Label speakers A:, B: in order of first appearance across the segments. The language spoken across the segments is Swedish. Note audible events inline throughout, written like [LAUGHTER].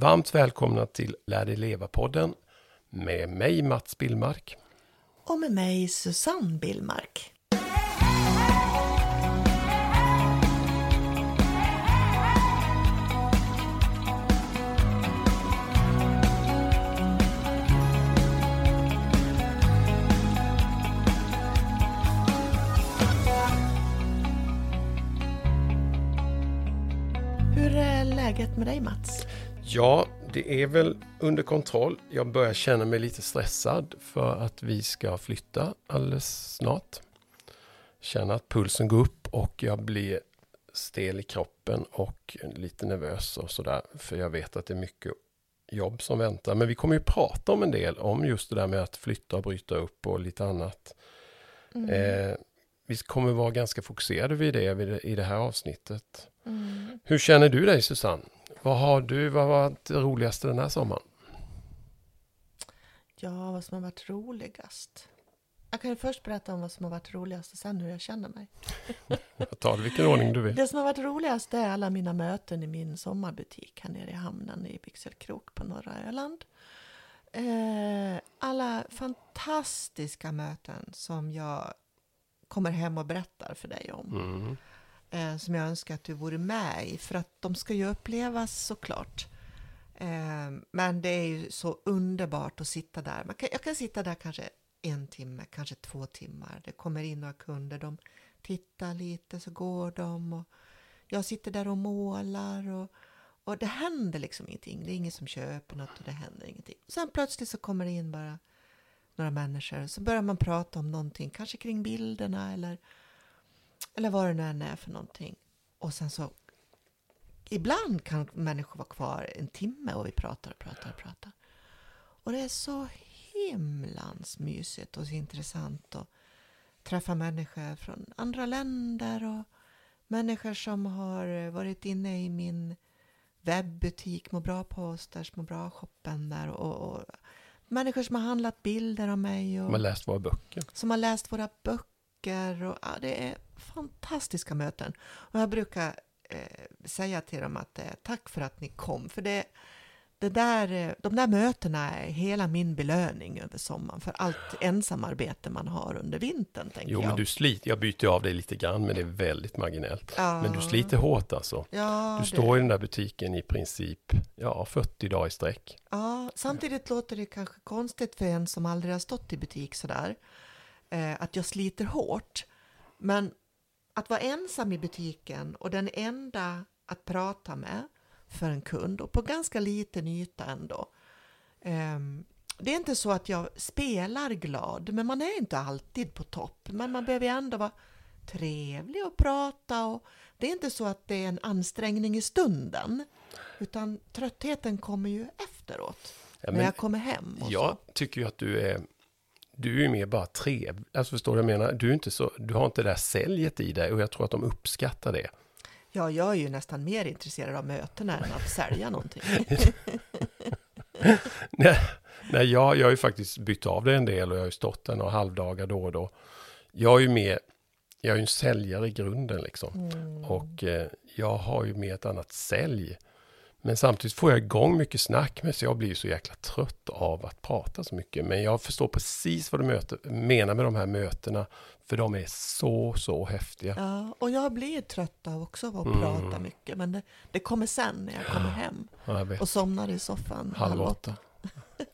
A: Varmt välkomna till Lär dig leva-podden med mig Mats Billmark.
B: Och med mig Susanne Billmark. Hur är läget med dig Mats?
A: Ja, det är väl under kontroll. Jag börjar känna mig lite stressad för att vi ska flytta alldeles snart. Känner att pulsen går upp och jag blir stel i kroppen och lite nervös och sådär. För jag vet att det är mycket jobb som väntar. Men vi kommer ju prata om en del om just det där med att flytta och bryta upp och lite annat.
B: Mm.
A: Eh, vi kommer vara ganska fokuserade vid det, i det här avsnittet.
B: Mm.
A: Hur känner du dig Susanne? Vad har du, vad var det roligaste den här sommaren?
B: Ja, vad som har varit roligast? Jag kan ju först berätta om vad som har varit roligast och sen hur jag känner mig. [LAUGHS]
A: Jag tar det vilken ordning du vill.
B: Det som har varit roligast är alla mina möten i min sommarbutik här nere i hamnen i Byxelkrok på norra Öland. Eh, alla fantastiska möten som jag kommer hem och berättar för dig om.
A: Mm.
B: Eh, som jag önskar att du vore med i, för att de ska ju upplevas såklart. Eh, men det är ju så underbart att sitta där. Man kan, jag kan sitta där kanske en timme, kanske två timmar. Det kommer in några kunder, de tittar lite, så går de. Och jag sitter där och målar och, och det händer liksom ingenting. Det är ingen som köper något och det händer ingenting. Sen plötsligt så kommer det in bara några människor. Så börjar man prata om någonting, kanske kring bilderna eller, eller vad det nu än är för någonting. Och sen så ibland kan människor vara kvar en timme och vi pratar och pratar och pratar. Och det är så himlans mysigt och så intressant att träffa människor från andra länder och människor som har varit inne i min webbutik, Må bra posters, Må bra shoppen där och, och människor som har handlat bilder av mig och
A: De har läst våra böcker.
B: som har läst våra böcker. Och, ja, det är fantastiska möten. Och jag brukar eh, säga till dem att eh, tack för att ni kom. För det, det där, eh, de där mötena är hela min belöning över sommaren. För allt ensamarbete man har under vintern, tänker
A: Jo,
B: jag.
A: men du sliter. Jag byter av dig lite grann, men det är väldigt marginellt.
B: ja,
A: Men du sliter hårt alltså.
B: Ja,
A: Du
B: det-
A: står i den där butiken i princip ja, 40 dagar i sträck.
B: Ja, samtidigt låter det kanske konstigt för en som aldrig har stått i butik sådär, eh, att jag sliter hårt. Men att vara ensam i butiken och den enda att prata med för en kund och på ganska liten yta ändå. ehm, det är inte så att jag spelar glad, men man är inte alltid på topp. Men man behöver ändå vara trevlig och prata och det är inte så att det är en ansträngning i stunden. Utan tröttheten kommer ju efteråt.
A: Ja,
B: när
A: men
B: jag kommer hem
A: jag
B: så.
A: tycker ju att du är du är ju mer bara trevlig. Alltså förstår du vad jag menar? Du, är inte så, du har inte det där säljet i dig och jag tror att de uppskattar det.
B: Ja, jag är ju nästan mer intresserad av mötena än att sälja någonting. [LAUGHS]
A: Nej, nej jag, jag har ju faktiskt bytt av det en del och jag har ju stått där några halvdagar då och då. Jag är ju mer, jag är ju en säljare i grunden liksom.
B: Mm.
A: Och eh, jag har ju mer ett annat sälj. Men samtidigt får jag igång mycket snack med så jag blir ju så jäkla trött av att prata så mycket. Men jag förstår precis vad du möter, menar med de här mötena. För de är så, så häftiga.
B: Ja, och jag blir trött av också att
A: Mm.
B: prata mycket. Men det, det kommer sen när jag kommer hem
A: Ja, jag
B: och somnar i soffan
A: Halv åtta.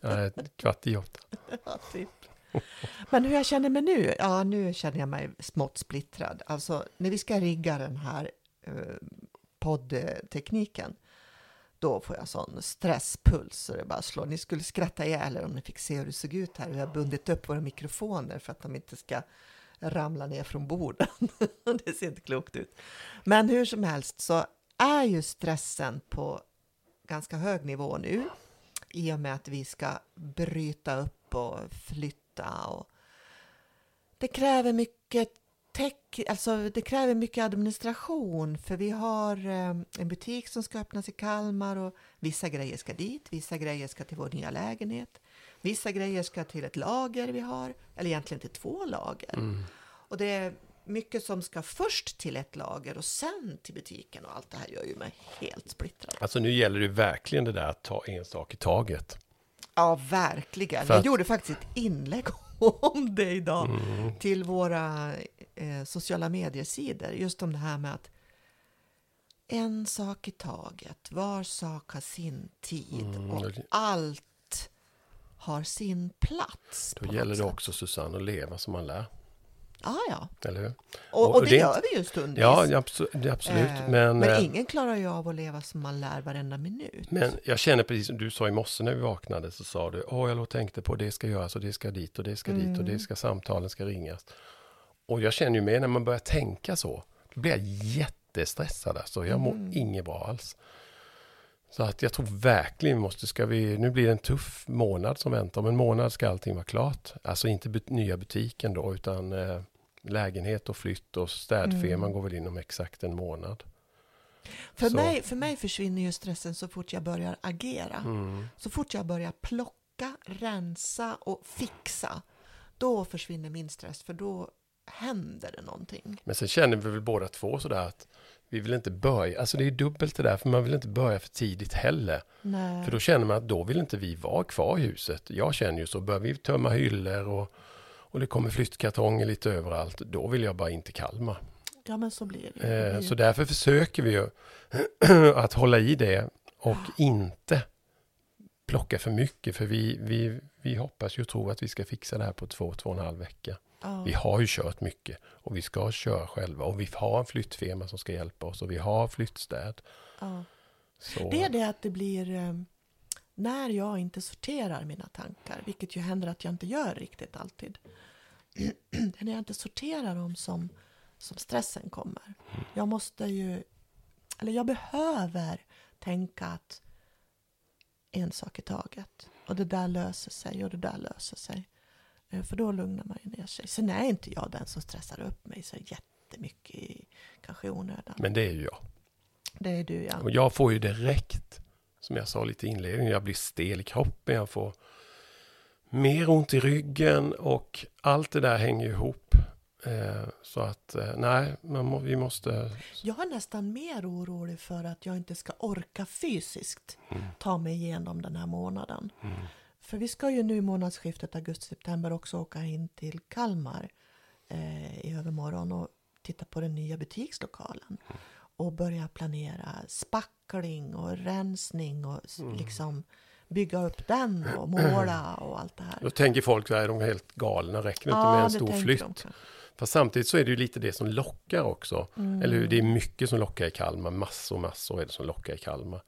A: Ja, kvart i åtta. [LAUGHS]
B: Ja, typ. Men hur jag känner mig nu? Ja, nu känner jag mig smått splittrad. Alltså, när vi ska rigga den här eh, poddtekniken, då får jag sån stresspuls så det bara slår. Ni skulle skratta ihjäl er om ni fick se hur det såg ut här. Vi har bundit upp våra mikrofoner för att de inte ska ramla ner från borden. [LAUGHS] det ser inte klokt ut. Men hur som helst så är ju stressen på ganska hög nivå nu i och med att vi ska bryta upp och flytta. Och det kräver mycket tech, alltså det kräver mycket administration för vi har eh, en butik som ska öppnas i Kalmar och vissa grejer ska dit, vissa grejer ska till vår nya lägenhet. Vissa grejer ska till ett lager vi har, eller egentligen till två lager.
A: Mm.
B: Och det, mycket som ska först till ett lager och sen till butiken och allt det här gör ju mig helt splittrad.
A: Alltså nu gäller det verkligen det där att ta en sak i taget.
B: Ja, verkligen.
A: För
B: Jag
A: att-
B: gjorde faktiskt ett inlägg [LAUGHS] om det idag
A: Mm.
B: till våra eh, sociala mediesidor. Just om det här med att en sak i taget, var sak har sin tid
A: Mm,
B: och allt har sin plats.
A: Då gäller det
B: sätt.
A: också Susanne att leva som man lär.
B: Ja, ja.
A: Eller hur?
B: Och,
A: Och-
B: och, det,
A: det
B: gör vi ju stundvis.
A: Ja, ja, abso- det är absolut.
B: Eh,
A: men,
B: men
A: eh,
B: ingen klarar ju av att leva som man lär varenda minut.
A: men jag känner precis som du sa i morse när vi vaknade så sa du, åh jag låg och tänkte på det ska göras och det ska dit och det ska dit och det
B: Mm.
A: ska samtalen ska ringas. Och jag känner ju med när man börjar tänka så, då blir jag jättestressad alltså. Jag mår
B: Mm.
A: inget bra alls. Så att jag tror verkligen vi måste, ska vi, nu blir det en tuff månad som väntar. Om en månad ska allting vara klart. Alltså inte but, nya butiken då, utan eh, lägenhet och flytt och städfirman
B: Mm.
A: går väl in om exakt en månad.
B: För
A: Så.
B: mig, för mig försvinner ju stressen så fort jag börjar agera.
A: Mm.
B: Så fort jag börjar plocka, rensa och fixa, då försvinner min stress, för då händer det någonting.
A: Men sen känner vi väl båda två sådär att vi vill inte börja, alltså det är dubbelt det där, för man vill inte börja för tidigt heller.
B: Nej.
A: För då känner man att då vill inte vi vara kvar i huset. Jag känner ju så, börjar vi tömma hyllor och, och det kommer flyttkartonger lite överallt, då vill jag bara in till Kalmar.
B: Ja, men så blir det.
A: Eh, så därför försöker vi ju [CLEARS THROAT] att hålla i det och inte plocka för mycket, för vi, vi, vi hoppas ju och tror att vi ska fixa det här på två, två och en halv vecka. Vi har ju kört mycket och vi ska köra själva och vi har en flyttfirma som ska hjälpa oss och vi har flyttstäd.
B: ja. Det är det att det blir eh, när jag inte sorterar mina tankar, vilket ju händer att jag inte gör riktigt alltid. Det är när jag inte sorterar dem som, som stressen kommer. Jag måste ju, eller jag behöver tänka att en sak i taget. Och det där löser sig och det där löser sig. Eh, För då lugnar man ju ner sig. Sen är inte jag den som stressar upp mig så jättemycket i, kanske i onödan.
A: Men det är ju jag.
B: Det är du ja.
A: Och jag får ju direkt, som jag sa lite i inledningen, jag blir stel i kroppen, jag får mer ont i ryggen och allt det där hänger ihop. Eh, så att eh, nej, man må, vi måste...
B: Jag är nästan mer orolig för att jag inte ska orka fysiskt
A: Mm,
B: ta mig igenom den här månaden.
A: mm,
B: För vi ska ju nu i månadsskiftet augusti-september också åka in till Kalmar eh, i övermorgon och titta på den nya butikslokalen. Och börja planera spackling och rensning och
A: Mm.
B: liksom bygga upp den och måla och allt det här.
A: Då tänker folk så här, är de helt galna, räcker inte med en stor flytt?
B: de.
A: Fast samtidigt så är det ju lite det som lockar också.
B: Mm.
A: Eller hur? Det är mycket som lockar i Kalmar. Massor, massor är det som lockar i Kalmar.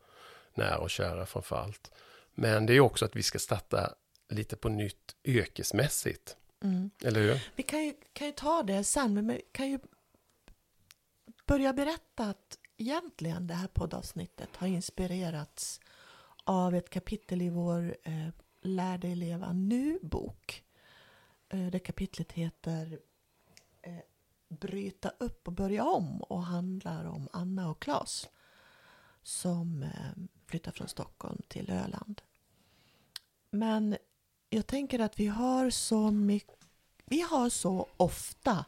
A: Nära och kära framför allt. Men det är också att vi ska starta lite på nytt yrkesmässigt.
B: Mm.
A: Eller hur?
B: Vi kan ju, kan ju ta det sen, men vi kan ju börja berätta att egentligen det här poddavsnittet har inspirerats av ett kapitel i vår eh, Lär dig leva nu-bok. Eh, det kapitlet heter eh, Bryta upp och börja om och handlar om Anna och Klas som eh, flyttar från Stockholm till Öland. Men jag tänker att vi har så mycket vi har så ofta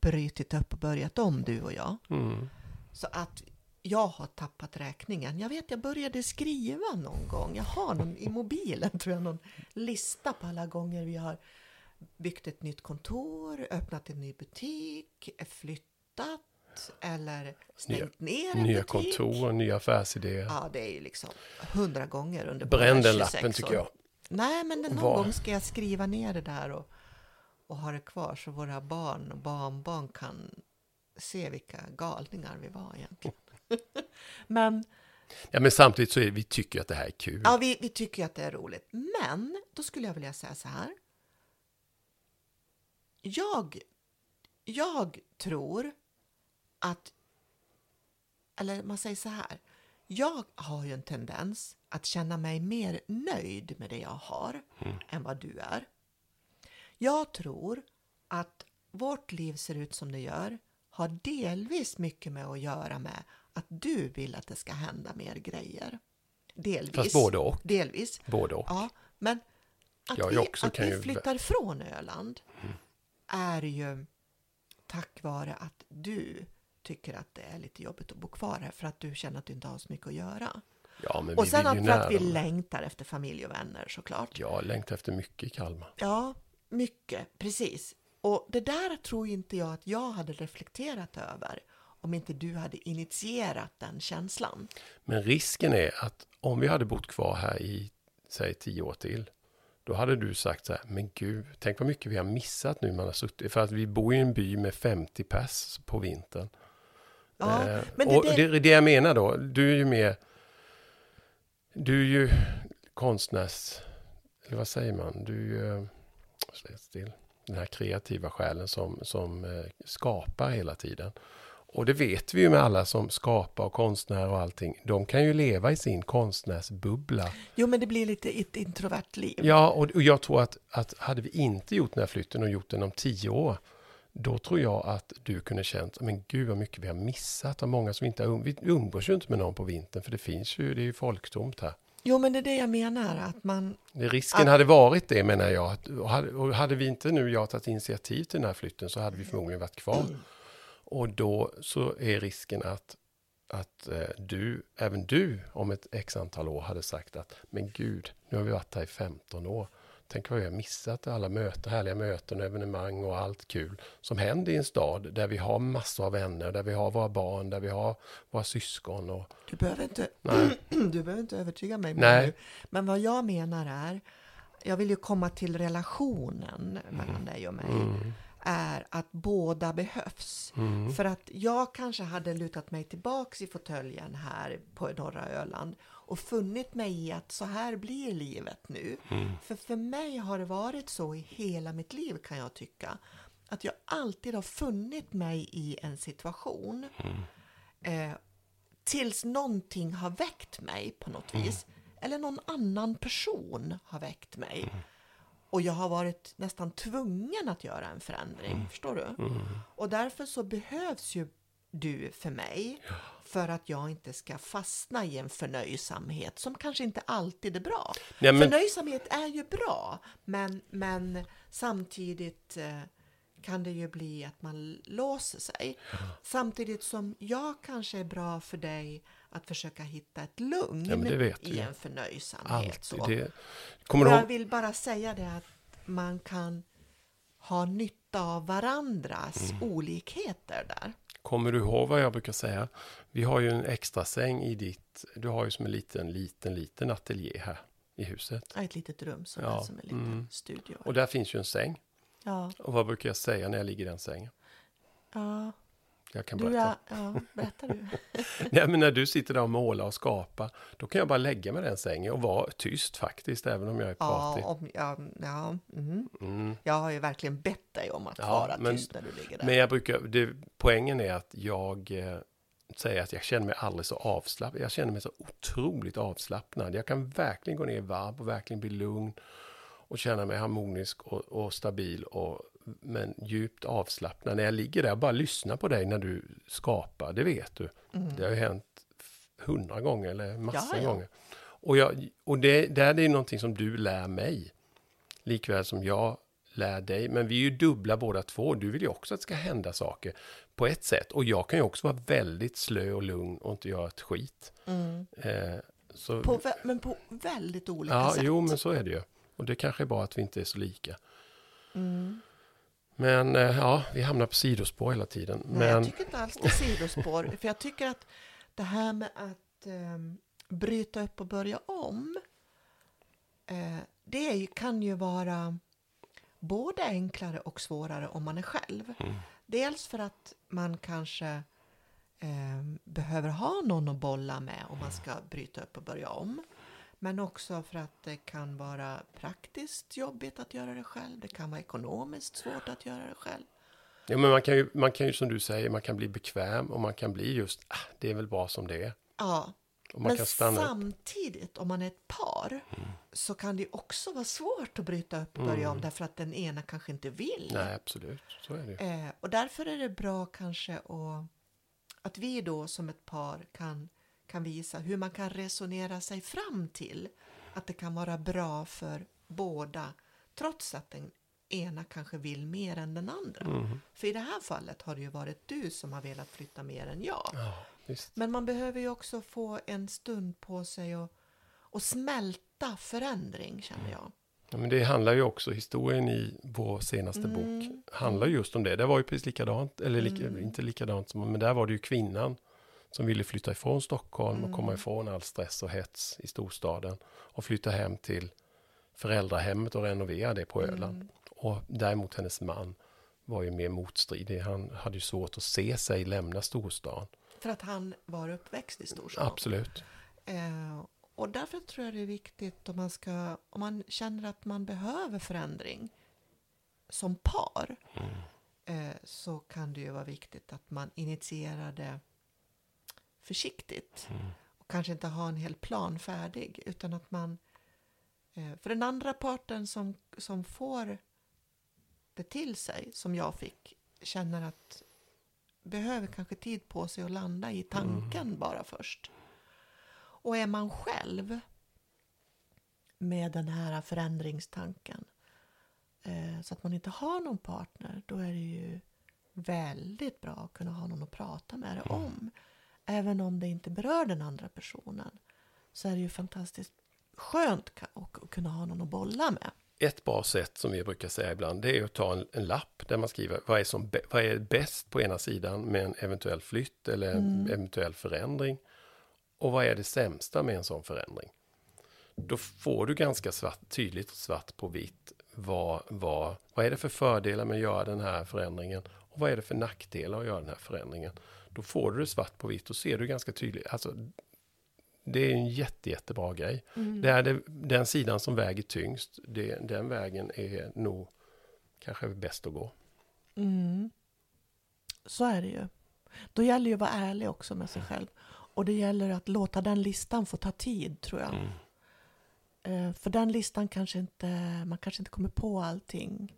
B: brytit upp och börjat om, du och jag.
A: Mm.
B: Så att jag har tappat räkningen. Jag vet, jag började skriva någon gång. Jag har någon, i mobilen tror jag någon lista på alla gånger vi har byggt ett nytt kontor, öppnat en ny butik, flyttat eller stängt ner en
A: Nya
B: butik.
A: kontor nya affärsidéer.
B: Ja, det är ju liksom hundra gånger under
A: Bränn den
B: 26
A: lappen tycker jag.
B: Nej, men någon
A: Var-
B: gång ska jag skriva ner det där och, och ha det kvar så våra barn och barnbarn kan se vilka galningar vi var egentligen. [LAUGHS] men
A: Ja, men samtidigt så är vi tycker att det här är kul.
B: ja, vi, vi tycker att det är roligt. Men då skulle jag vilja säga så här. Jag, jag tror att, eller man säger så här. Jag har ju en tendens att känna mig mer nöjd med det jag har än vad du är. Jag tror att vårt liv ser ut som det gör har delvis mycket med att göra med att du vill att det ska hända mer grejer. Delvis.
A: Fast både och.
B: Delvis.
A: Både och.
B: Ja, men att
A: Jag
B: vi, att vi
A: ju- Mm.
B: flyttar från Öland är ju tack vare att du tycker att det är lite jobbigt att bo kvar här för att du känner att du inte har så mycket att göra.
A: Ja, men
B: Och
A: vi
B: sen att för att vi längtar efter familj och vänner såklart.
A: Jag längtar efter mycket i Kalmar.
B: Ja, mycket, precis. Och det där tror inte jag att jag hade reflekterat över om inte du hade initierat den känslan.
A: Men risken är att om vi hade bott kvar här i, säg tio år till, då hade du sagt så här, men gud, tänk vad mycket vi har missat nu man har suttit, för att vi bor i en by med 50 pers på vintern.
B: Ja,
A: Eh,
B: men det-
A: och
B: det-
A: det, det jag menar då, du är ju mer, du är ju konstnärs, eller vad säger man, du är ju, slä still, den här kreativa själen som, som eh, skapar hela tiden. Och det vet vi ju med alla som skapar och konstnärer och allting. De kan ju leva i sin konstnärsbubbla.
B: Jo, men det blir lite ett introvert liv.
A: Ja, och, jag tror att, att hade vi inte gjort den här flytten och gjort den om tio år, då tror jag att du kunde känt, men gud vad mycket vi har missat. Och många som inte har, um- vi umgås ju inte med någon på vintern, för det finns ju, det är ju folktomt här.
B: Jo, men det är det jag menar, att man...
A: Det, risken
B: Att-
A: hade varit det menar jag. att- Och hade, och hade vi inte nu jag tagit initiativ till den här flytten så hade vi förmodligen varit kvar. Och då så är risken att, att eh, du, även du om ett x antal år hade sagt att men gud, nu har vi varit här i 15 år. Tänk vad vi har missat alla möten, härliga möten, evenemang och allt kul som händer i en stad där vi har massor av vänner, där vi har våra barn, där vi har våra syskon. Och,
B: Du behöver inte, [CLEARS THROAT]
A: nej,
B: du behöver inte övertyga mig
A: Nej.
B: Men vad jag menar är, jag vill ju komma till relationen mellan dig och mig,
A: mm,
B: är att båda behövs.
A: mm,
B: För att jag kanske hade lutat mig tillbaks i fåtöljen här på norra Öland och funnit mig i att så här blir livet nu.
A: mm,
B: För för mig har det varit så i hela mitt liv kan jag tycka. Att jag alltid har funnit mig i en situation eh, tills någonting har väckt mig på något vis. Eller någon annan person har väckt mig. Och jag har varit nästan tvungen att göra en förändring. Förstår du?
A: mm.
B: Och därför så behövs ju du för mig för att jag inte ska fastna i en förnöjsamhet som kanske inte alltid är bra.
A: Ja, men,
B: Förnöjsamhet är ju bra, men, men samtidigt eh, kan det ju bli att man låser sig. Samtidigt som jag kanske är bra för dig att försöka hitta ett lugn
A: Ja,
B: i en förnöjsamhet. Så.
A: det. Kommer
B: Jag vill bara säga det att man kan ha nytta av varandras
A: Mm.
B: olikheter där.
A: Kommer du ihåg vad jag brukar säga? Vi har ju en extra säng i ditt, du har ju som en liten, liten, liten ateljé här i huset.
B: Har ett litet rum som
A: Ja,
B: är som en liten
A: mm.
B: studio.
A: Och där finns ju en säng.
B: Ja,
A: Och vad brukar jag säga när jag ligger i den sängen?
B: ja,
A: Jag kan
B: du,
A: berätta.
B: ja, ja, berättar du? [LAUGHS]
A: Nej, men när du sitter där och målar och skapar, då kan jag bara lägga mig i den sängen och vara tyst faktiskt, även om jag är
B: Ja,
A: pratig.
B: om, ja, ja mhm.
A: Mm.
B: jag har ju verkligen bett dig om att
A: Ja,
B: vara
A: men-
B: tyst när du ligger där.
A: Men jag brukar, det, poängen är att jag eh, säger att jag känner mig aldrig så avslappnad. Jag känner mig så otroligt avslappnad. Jag kan verkligen gå ner i varv och verkligen bli lugn och känna mig harmonisk och, och stabil och men djupt avslappnad. När jag ligger där och bara lyssnar på dig när du skapar, det vet du.
B: Mm.
A: Det har ju hänt hundra gånger eller massor
B: Ja, ja.
A: gånger. Och, jag, och det, det här är någonting som du lär mig. Likväl som jag lär dig. Men vi är ju dubbla båda två. Du vill ju också att det ska hända saker på ett sätt. Och jag kan ju också vara väldigt slö och lugn och inte göra ett skit.
B: Mm.
A: Eh, så,
B: På, vä- men på väldigt olika
A: ja,
B: sätt.
A: jo, men så är det ju. Och det kanske är bra att vi inte är så lika.
B: mm.
A: Men eh, ja, vi hamnar på sidospår hela tiden.
B: Nej,
A: men
B: jag tycker inte alls det är sidospår. för jag tycker att det här med att ehm, bryta upp och börja om. Eh, det kan ju vara både enklare och svårare om man är själv.
A: Mm.
B: Dels för att man kanske ehm, behöver ha någon att bolla med om man ska bryta upp och börja om. Men också för att det kan vara praktiskt jobbigt att göra det själv. Det kan vara ekonomiskt svårt att göra det själv.
A: Ja, men man kan, ju, man kan ju som du säger, man kan bli bekväm och man kan bli just, ah, det är väl bra som det är.
B: Ja,
A: Och man
B: Men
A: kan stanna upp.
B: samtidigt, om man är ett par, så kan det också vara svårt att bryta upp och börja om därför att den ena kanske inte vill.
A: Nej, absolut. Så är det.
B: Eh, och därför är det bra kanske att, att vi då som ett par kan, kan visa hur man kan resonera sig fram till att det kan vara bra för båda trots att den ena kanske vill mer än den andra.
A: Mm.
B: För i det här fallet har det ju varit du som har velat flytta mer än jag.
A: Ja.
B: Men man behöver ju också få en stund på sig och, och smälta förändring, känner jag.
A: Ja, men det handlar ju också, historien i vår senaste
B: Mm.
A: bok handlar just om det. Det var ju precis likadant, eller lika,
B: Mm.
A: inte likadant, men där var det ju kvinnan som ville flytta ifrån Stockholm
B: Mm.
A: och komma ifrån all stress och hets i storstaden och flytta hem till föräldrahemmet och renovera det på Öland.
B: Mm.
A: Och däremot hennes man var ju mer motstridig. Han hade ju svårt att se sig lämna storstan.
B: För att han var uppväxt i storstan.
A: Absolut.
B: Eh, och därför tror jag det är viktigt om man, ska, om man känner att man behöver förändring som par
A: Mm.
B: eh, så kan det ju vara viktigt att man initierar det försiktigt
A: Mm.
B: och kanske inte ha en hel plan färdig utan att man eh, för den andra parten som, som får det till sig som jag fick känner att behöver kanske tid på sig att landa i tanken bara först. Och är man själv med den här förändringstanken eh, så att man inte har någon partner, då är det ju väldigt bra att kunna ha någon att prata med det om. Även om det inte berör den andra personen så är det ju fantastiskt skönt att kunna ha någon att bolla med.
A: Ett bra sätt som vi brukar säga ibland, det är att ta en, en lapp där man skriver vad är, som, vad är bäst på ena sidan med en eventuell flytt eller
B: Mm.
A: eventuell förändring. Och vad är det sämsta med en sån förändring? Då får du ganska svart, tydligt svart på vitt vad, vad, vad är det för fördelar med att göra den här förändringen och vad är det för nackdelar att göra den här förändringen. Då får du det svart på vitt och ser du ganska tydligt. Alltså, det är en jätte, jättebra grej. Det är det, den sidan som väger tyngst, det, den vägen är nog kanske bäst att gå.
B: Mm. Så är det ju. Då gäller det ju att vara ärlig också med sig själv. Och det gäller att låta den listan få ta tid, tror jag.
A: Mm.
B: Eh, För den listan kanske inte, man kanske inte kommer på allting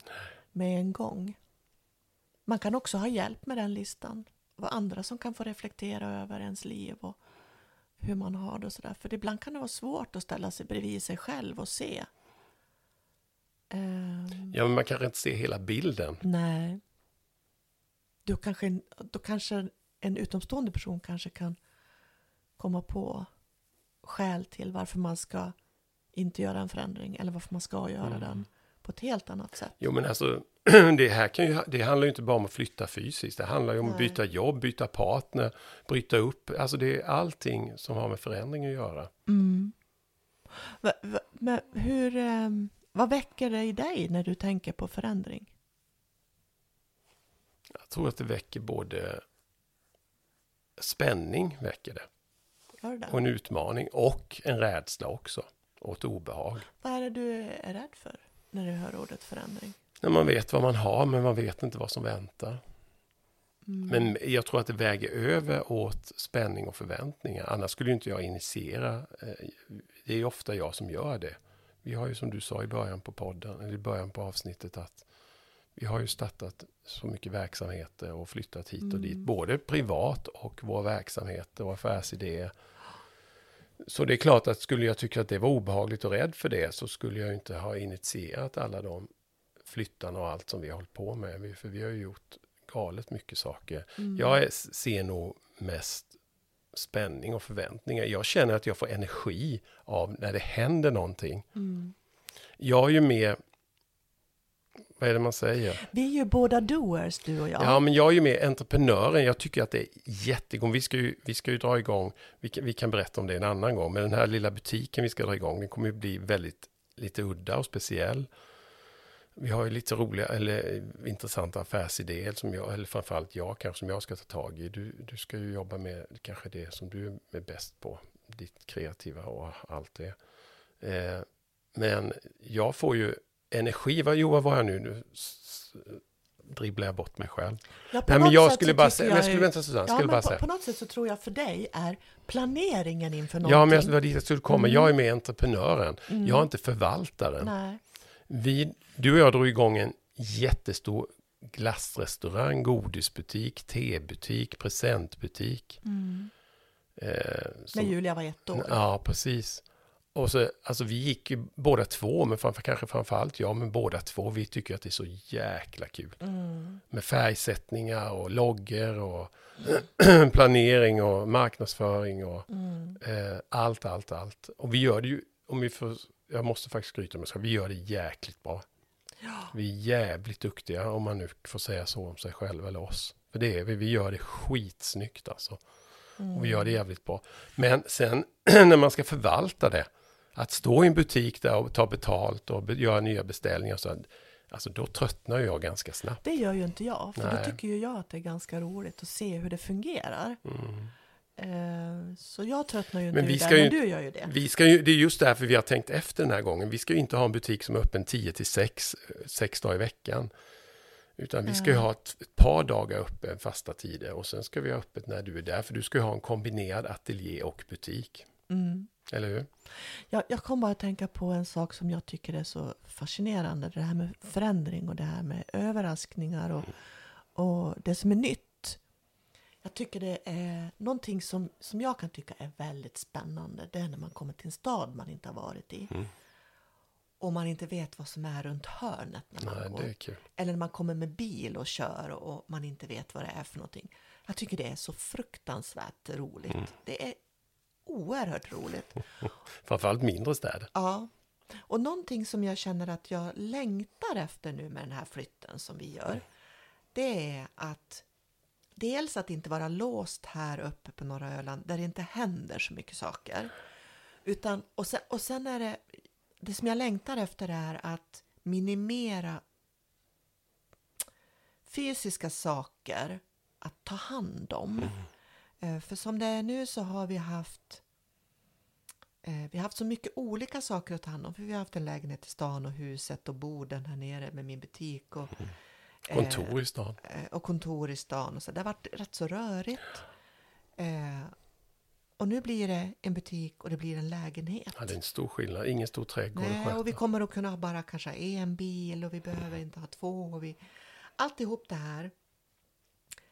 B: med en gång. Man kan också ha hjälp med den listan. Och andra som kan få reflektera över ens liv och hur man har det och sådär. För ibland kan det vara svårt att ställa sig bredvid sig själv och se. Ehm,
A: Ja, men man kanske inte ser hela bilden.
B: Nej. Då kanske, då kanske en utomstående person kanske kan komma på skäl till varför man ska inte göra en förändring eller varför man ska göra
A: Mm.
B: den på ett helt annat sätt.
A: Jo, men alltså, [CLEARS THROAT] det här kan ju, det handlar ju inte bara om att flytta fysiskt. Det handlar ju om att
B: Nej.
A: byta jobb, byta partner, bryta upp. Alltså det är allting som har med förändring att göra.
B: Mm. Va, va, men hur, ehm, vad väcker det i dig när du tänker på förändring?
A: Jag tror att det väcker både spänning, väcker det? och en utmaning och en rädsla också. Och ett obehag.
B: Vad är det du är rädd för när du hör ordet förändring?
A: När man vet vad man har, men man vet inte vad som väntar.
B: Mm.
A: Men jag tror att det väger över åt spänning och förväntningar. Annars skulle inte jag initiera. eh, Det är ofta jag som gör det. Vi har ju som du sa i början på podden, eller i början på avsnittet, att vi har ju startat så mycket verksamheter och flyttat hit och
B: Mm.
A: dit. Både privat och våra verksamheter och affärsidéer. Så det är klart att skulle jag tycka att det var obehagligt och rädd för det så skulle jag inte ha initierat alla de flyttarna och allt som vi har hållit på med. För vi har ju gjort galet mycket saker.
B: Mm.
A: Jag ser nog mest spänning och förväntningar. Jag känner att jag får energi av när det händer någonting.
B: Mm.
A: Jag är ju mer, vad är det man säger?
B: Vi är ju båda doers, du och jag.
A: Ja, men jag är ju mer entreprenören. Jag tycker att det är jättegång. Vi ska ju, vi ska ju dra igång, vi kan, vi kan berätta om det en annan gång, men den här lilla butiken vi ska dra igång, den kommer ju bli väldigt lite udda och speciell. Vi har ju lite roliga eller eh, intressanta affärsidéer som jag, eller framförallt jag kanske, som jag ska ta tag i. Du, du ska ju jobba med kanske det som du är bäst på, ditt kreativa och allt det. Eh, men jag får ju energi, vad, jo, vad var jag nu? Nu dribblar jag bort mig själv.
B: Ja,
A: Nej, men jag skulle bara säga, jag skulle vänta Susanne,
B: Ja,
A: skulle bara
B: på,
A: säga.
B: på något sätt så tror jag för dig är planeringen inför
A: Ja,
B: någonting.
A: men jag- det var dit jag skulle komma.
B: Mm.
A: Jag är med entreprenören.
B: Mm.
A: Jag är inte förvaltaren.
B: Nej.
A: Vi, du och jag drog igång en jättestor glassrestaurang, godisbutik, tebutik, presentbutik.
B: Mm.
A: Eh,
B: När Julia var ett år.
A: ja, precis. och så, alltså vi gick ju båda två, men framför, kanske framförallt jag, men båda två, vi tycker att det är så jäkla kul.
B: Mm.
A: Med färgsättningar och loggor och [CLEARS THROAT] planering och marknadsföring och
B: Mm.
A: eh, allt, allt, allt. Och vi gör det ju, om vi får, jag måste faktiskt skryta med så vi gör det jäkligt bra.
B: Ja.
A: Vi är jävligt duktiga, om man nu får säga så om sig själv eller oss. För det är vi, vi gör det skitsnyggt alltså. Och vi gör det jävligt bra. Men sen [CLEARS THROAT] när man ska förvalta det, att stå i en butik där och ta betalt och be- göra nya beställningar, så, alltså då tröttnar jag ganska snabbt.
B: Det gör ju inte jag, för
A: Nej.
B: då tycker ju jag att det är ganska roligt att se hur det fungerar.
A: Mm.
B: Eh, så jag tröttnar ju inte
A: Men vi
B: där,
A: ska ju
B: men du gör ju det.
A: Vi ska ju, det är just därför vi har tänkt efter den här gången. Vi ska ju inte ha en butik som är öppen 10 till 6, sex dagar i veckan. Utan vi ska ju
B: Mm.
A: ha ett, ett par dagar uppe, fasta tider. Och sen ska vi ha öppet när du är där. För du ska ju ha en kombinerad ateljé och butik.
B: Mm.
A: Eller hur?
B: Jag, jag kom bara att tänka på en sak som jag tycker är så fascinerande. Det här med förändring och det här med överraskningar och, och det som är nytt. Jag tycker det är någonting som, som jag kan tycka är väldigt spännande. Det är när man kommer till en stad man inte har varit i.
A: Mm.
B: Och man inte vet vad som är runt hörnet när man
A: Nej,
B: går. Eller när man kommer med bil och kör och man inte vet vad det är för någonting. Jag tycker det är så fruktansvärt roligt.
A: Mm.
B: Det är oerhört roligt. [LAUGHS]
A: Framförallt mindre städer.
B: Ja. Och någonting som jag känner att jag längtar efter nu med den här flytten som vi gör. Det är att dels att inte vara låst här uppe på norra Öland där det inte händer så mycket saker. Utan, och, sen, och sen är det, det som jag längtar efter är att minimera fysiska saker att ta hand om. Mm. För som det är nu så har vi haft eh, vi har haft så mycket olika saker att ta hand om. För vi har haft en lägenhet i stan och huset och borden här nere med min butik och, mm
A: Kontor i stan.
B: eh, och kontor i stan. Och så. Det har varit rätt så rörigt. Eh, och nu blir det en butik och det blir en lägenhet.
A: Ja, det är en stor skillnad. Ingen stor trädgård
B: Nej, och vi kommer att kunna ha bara kanske en bil och vi behöver inte ha två. Och vi, alltihop det här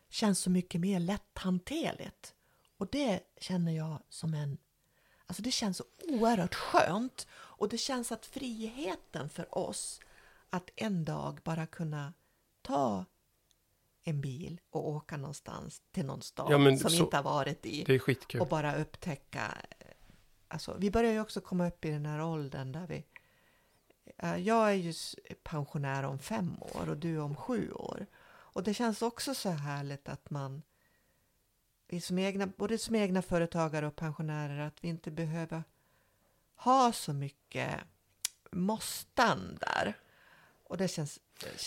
B: känns så mycket mer lätthanterligt. Och det känner jag som en... Alltså det känns så oerhört skönt. Och det känns att friheten för oss att en dag bara kunna ta en bil och åka någonstans till någon stad
A: Ja,
B: som
A: så-
B: inte har varit i och bara upptäcka. Alltså, vi börjar ju också komma upp i den här åldern där vi... eh, Jag är ju pensionär om fem år och du om sju år. Och det känns också så härligt att man, vi som egna, både som egna företagare och pensionärer, att vi inte behöver ha så mycket måstan där. Och det känns...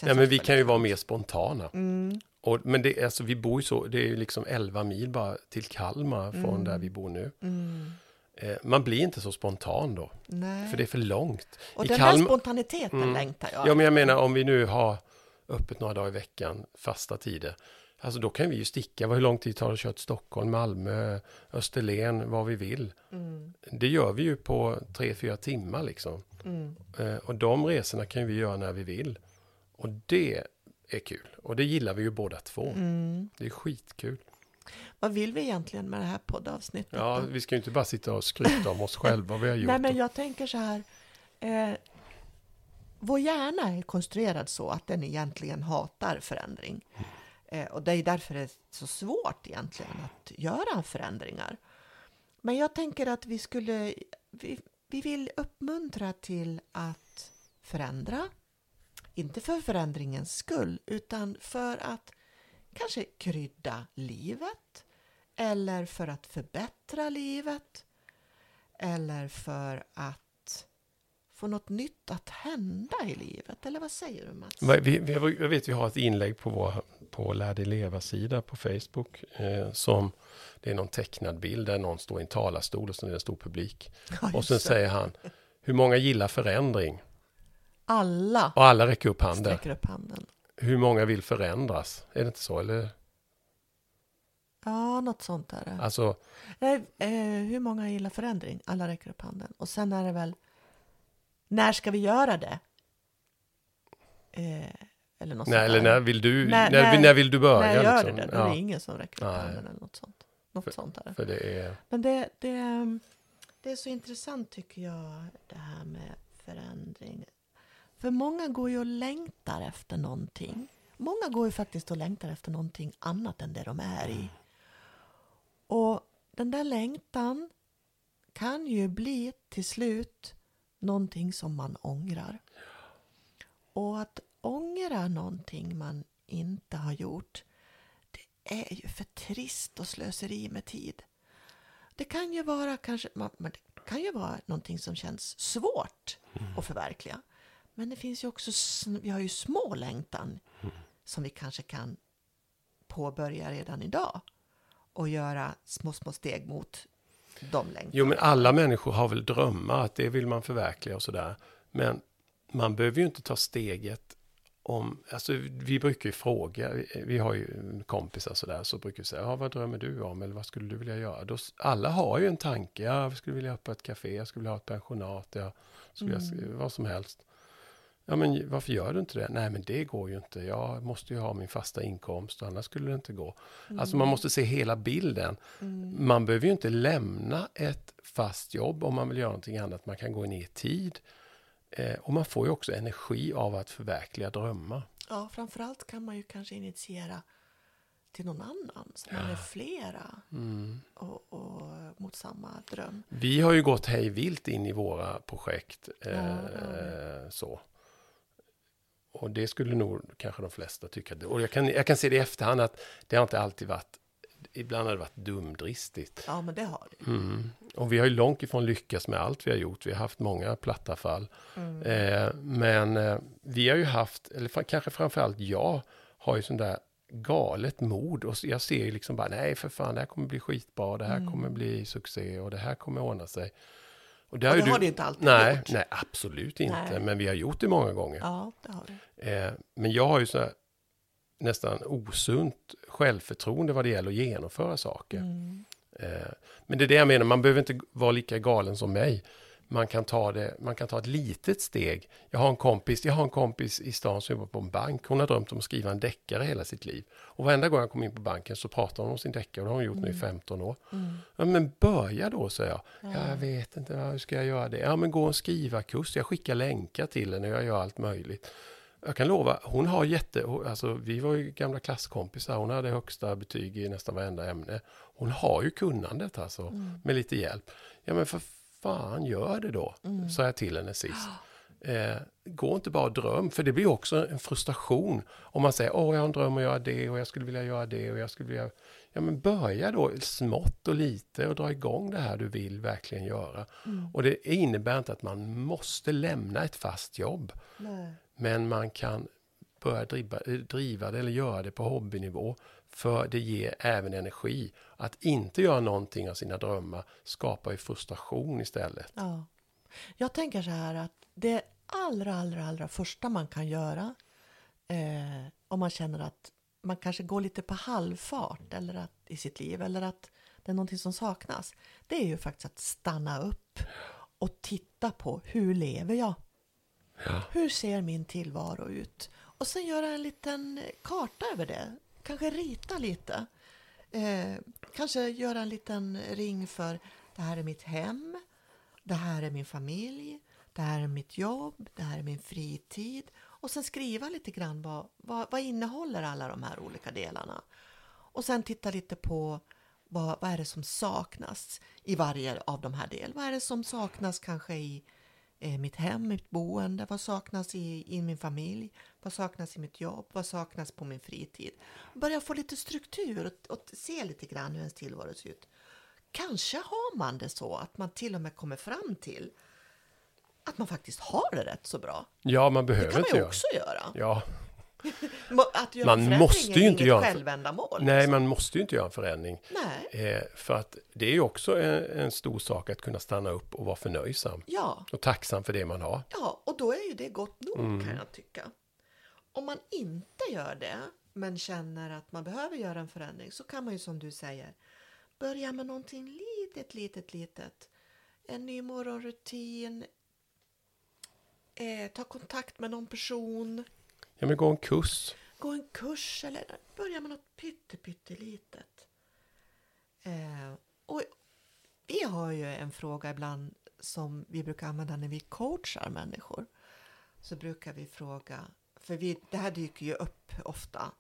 A: Ja, men vi kan ju vara mer spontana.
B: Mm,
A: Och, men det, alltså, vi bor ju så, det är ju liksom 11 mil bara till Kalmar från
B: Mm.
A: där vi bor nu.
B: mm,
A: Eh, man blir inte så spontan då,
B: nej.
A: för det är för långt.
B: och
A: i
B: den
A: Kalmar-
B: där spontaniteten
A: Mm.
B: längtar jag
A: Ja, men jag menar om vi nu har öppet några dagar i veckan, fasta tider. Alltså då kan vi ju sticka. Hur lång tid tar det att köra till Stockholm, Malmö, Österlen, vad vi vill.
B: Mm,
A: Det gör vi ju på tre, fyra timmar liksom.
B: mm.
A: Eh, och de resorna kan vi göra när vi vill. Och det är kul. Och det gillar vi ju båda två.
B: Mm.
A: Det är skitkul.
B: Vad vill vi egentligen med det här poddavsnittet?
A: Ja,
B: då?
A: vi ska ju inte bara sitta och skryta om oss själva vi har gjort.
B: Nej, men jag tänker så här. Eh, vår hjärna är konstruerad så att den egentligen hatar förändring. Eh, och det är därför det är så svårt egentligen att göra förändringar. Men jag tänker att vi skulle... Vi, vi vill uppmuntra till att förändra. Inte för förändringens skull, utan för att kanske krydda livet. Eller för att förbättra livet. Eller för att få något nytt att hända i livet. Eller vad säger du Mats?
A: Vi, vi, jag vet vi har ett inlägg på vår på Lär dig leva-sida på Facebook. Eh, som det är någon tecknad bild där någon står i en talarstol och så är det en stor publik.
B: Ja,
A: Och sen säger han, hur många gillar förändring?
B: Alla
A: Och alla räcker upp handen.
B: sträcker upp handen.
A: Hur många vill förändras? Är det inte så? Eller?
B: Ja, något sånt är det.
A: Alltså,
B: Nej, eh, hur många gillar förändring? Alla räcker upp handen. Och sen är det väl, när ska vi göra det? Eh, eller något
A: nej, eller när vill du,
B: När-
A: när,
B: när-
A: när vill du börja?
B: När gör
A: liksom?
B: det? Då är
A: Ja,
B: det ingen som räcker upp handen eller något sånt. Något sånt är det.
A: för det är...
B: Men det, det, Det är så intressant tycker jag, det här med förändring. För många går ju och längtar efter någonting. Många går ju faktiskt och längtar efter någonting annat än det de är i. Och den där längtan kan ju bli till slut någonting som man ångrar. Och att ångra någonting man inte har gjort, det är ju för trist och slöseri med tid. Det kan ju vara kanske, det kan ju vara någonting som känns svårt mm. att förverkliga. Men det finns ju också, vi har ju små längtan mm. som vi kanske kan påbörja redan idag och göra små, små steg mot de längtan.
A: Jo, men alla människor har väl drömmar, att det vill man förverkliga och sådär. Men man behöver ju inte ta steget om, alltså vi brukar ju fråga, vi har ju kompisar sådär, så brukar vi säga, ja, vad drömmer du om eller vad skulle du vilja göra? Då, alla har ju en tanke, ja, jag skulle vilja öppna ett café, jag skulle vilja ha ett pensionat, jag skulle mm. vilja, vad som helst. Ja, men varför gör du inte det? Nej, men det går ju inte. Jag måste ju ha min fasta inkomst, annars skulle det inte gå. Mm. Alltså man måste se hela bilden. Mm. Man behöver ju inte lämna ett fast jobb om man vill göra någonting annat. Man kan gå ner i tid. Eh, och man får ju också energi av att förverkliga drömmar.
B: Ja, framförallt kan man ju kanske initiera till någon annan. Så man är flera mm. och, och, mot samma dröm.
A: Vi har ju gått hej vilt in i våra projekt. Eh, ja, ja. Så. Och det skulle nog kanske de flesta tycka. Och jag kan, jag kan se det i efterhand att det har inte alltid varit, ibland har det varit dumdristigt.
B: Ja, men det har det.
A: Mm. Och vi har ju långt ifrån lyckats med allt vi har gjort. Vi har haft många platta fall. Mm. Eh, men eh, vi har ju haft, eller kanske framförallt jag, har ju sån där galet mod. Och jag ser ju liksom bara, nej för fan, det här kommer bli skitbra, det här mm. kommer bli succé och det här kommer ordna sig.
B: Och det, har, och det har du inte alltid
A: nej,
B: gjort.
A: Nej, absolut inte. Nej. Men vi har gjort det många gånger.
B: Ja, det har
A: vi. Eh, men jag har ju så här, nästan osunt självförtroende vad det gäller att genomföra saker. Mm. Eh, men det är det jag menar, man behöver inte vara lika galen som mig man kan ta det, man kan ta ett litet steg. Jag har en kompis, jag har en kompis i stan som jobbar på en bank. Hon har drömt om att skriva en deckare hela sitt liv. Och varenda gång jag kommer in på banken så pratar hon om sin deckare och det har hon gjort mm. nu i 15 år. Mm. Ja, men börja då, säger jag. Ja. ja. jag vet inte, hur ska jag göra det? Ja, men gå en skrivarkurs. Jag skickar länkar till henne och jag gör allt möjligt. Jag kan lova, hon har jätte, alltså vi var ju gamla klasskompisar, hon hade högsta betyg i nästan varenda ämne. Hon har ju kunnandet alltså, mm. med lite hjälp. Ja men för fan gör det då? Mm. Sa jag till henne sist. Eh, gå inte bara och dröm, för det blir också en frustration. Om man säger, åh jag har en dröm att göra det och jag skulle vilja göra det och jag skulle vilja... Ja men börja då smått och lite och dra igång det här du vill verkligen göra. Mm. Och det innebär inte att man måste lämna ett fast jobb. Nej. Men man kan börja driva, driva det eller göra det på hobbynivå. För det ger även energi. Att inte göra någonting av sina drömmar skapar ju frustration istället.
B: Ja. Jag tänker så här att det allra, allra, allra första man kan göra eh, om man känner att man kanske går lite på halvfart eller att, i sitt liv eller att det är någonting som saknas. Det är ju faktiskt att stanna upp och titta på hur lever jag? Ja. Hur ser min tillvaro ut? Och sen göra en liten karta över det. Kanske rita lite. Eh, kanske göra en liten ring för det här är mitt hem. Det här är min familj. Det här är mitt jobb. Det här är min fritid. Och sen skriva lite grann vad, vad, vad innehåller alla de här olika delarna. Och sen titta lite på vad, vad är det som saknas i varje av de här delarna. Vad är det som saknas kanske i eh, mitt hem, mitt boende? Vad saknas i, i min familj? Vad saknas i mitt jobb? Vad saknas på min fritid? Börja få lite struktur och, och se lite grann hur ens tillvaro ser ut. Kanske har man det så att man till och med kommer fram till att man faktiskt har det rätt så bra.
A: Ja, man behöver inte
B: göra. Det kan man ju också göra.
A: Ja, [LAUGHS]
B: att göra man måste ju inte göra självändamål.
A: Nej, liksom. man måste ju inte göra en förändring. Nej. Eh, för att det är ju också en, en, stor sak att kunna stanna upp och vara förnöjsam. Ja. Och tacksam för det man har.
B: Ja, och då är ju det gott nog mm. kan jag tycka. Om man inte gör det, men känner att man behöver göra en förändring, så kan man ju som du säger, börja med någonting litet, litet, litet. En ny morgonrutin, eh, ta kontakt med någon person,
A: Ja, men gå en kurs.
B: Gå en kurs eller börja med något pytte, pyttelitet. Eh, och vi har ju en fråga ibland som vi brukar använda när vi coachar människor. Så brukar vi fråga, för vi, det här dyker ju upp ofta,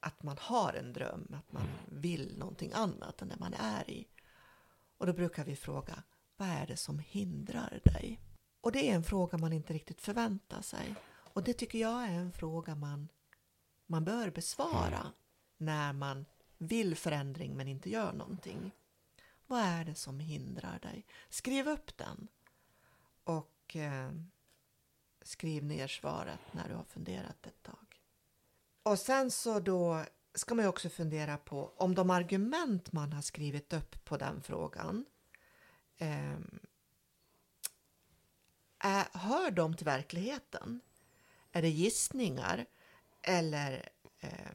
B: att man har en dröm, att man vill någonting annat än det man är i. Och då brukar vi fråga, vad är det som hindrar dig? Och det är en fråga man inte riktigt förväntar sig. Och det tycker jag är en fråga man, man bör besvara när man vill förändring men inte gör någonting. Vad är det som hindrar dig? Skriv upp den och eh, skriv ner svaret när du har funderat ett tag. Och sen så då ska man ju också fundera på om de argument man har skrivit upp på den frågan eh, är, hör de till verkligheten? Är det gissningar? Eller, eh,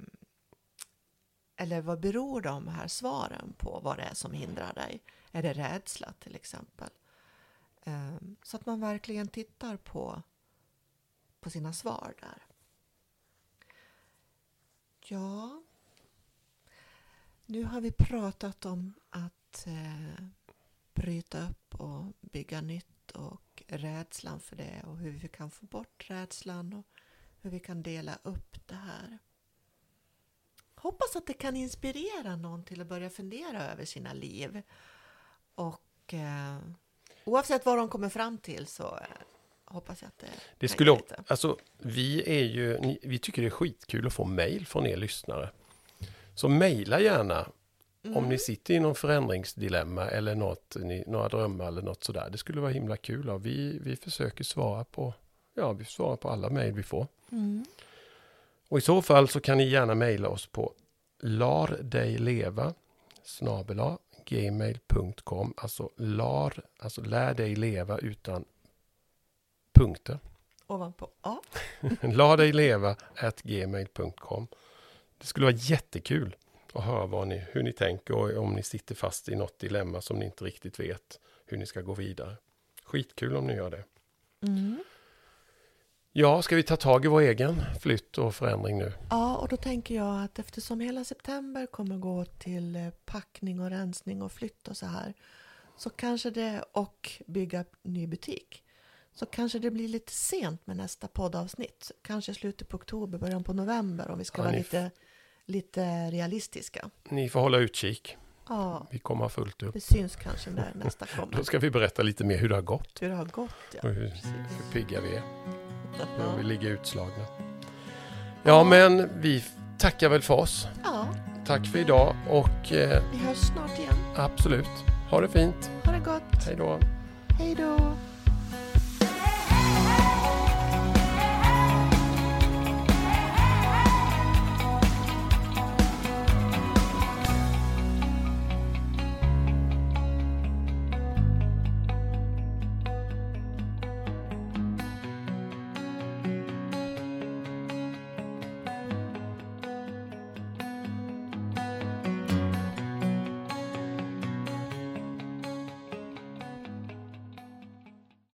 B: eller vad beror de här svaren på? Vad det är som hindrar dig? Är det rädsla till exempel? Eh, så att man verkligen tittar på, på sina svar där. Ja, nu har vi pratat om att eh, bryta upp och bygga nytt och rädslan för det och hur vi kan få bort rädslan och hur vi kan dela upp det här. Hoppas att det kan inspirera någon till att börja fundera över sina liv. Och eh, oavsett vad de kommer fram till så eh, hoppas jag att det
A: Det skulle,
B: lite.
A: alltså, vi, är ju, ni- vi tycker det är skitkul att få mejl från er lyssnare. Så mejla gärna om
B: Mm.
A: ni sitter i någon förändringsdilemma eller något, ni, några drömmar eller något sådär. Det skulle vara himla kul. Och vi, vi försöker svara på, ja, vi svarar på alla mejl vi får.
B: Mm.
A: Och i så fall så kan ni gärna mejla oss på lardejleva snabela gmail.com alltså lar, alltså lär dig leva utan punkter.
B: Ovanpå. Ja.
A: Lardejleva [LAUGHS] at gmail.com Det skulle vara jättekul att höra vad ni, hur ni tänker och om ni sitter fast i något dilemma som ni inte riktigt vet hur ni ska gå vidare. Skitkul om ni gör det.
B: Mm.
A: Ja, ska vi ta tag i vår egen flytt och förändring nu?
B: Ja, och då tänker jag att eftersom hela september kommer gå till eh, packning och rensning och flytt och så här så kanske det, och bygga ny butik, så kanske det blir lite sent med nästa poddavsnitt. Kanske slutet på oktober, början på november om vi ska
A: Ja,
B: vara lite, lite realistiska.
A: Ni får hålla utkik.
B: Ja,
A: Vi kommer ha fullt upp.
B: det syns kanske när nästa [LAUGHS]
A: Då
B: kommer.
A: ska vi berätta lite mer hur det har gått
B: Hur det har gått, ja.
A: och hur, hur pigga vi är. Hur vi ligger utslagna. Ja, men vi tackar väl för oss.
B: ja
A: Tack för idag och eh,
B: vi hörs snart igen.
A: absolut, ha det fint.
B: Ha det gott.
A: Hej då.
B: Hej då.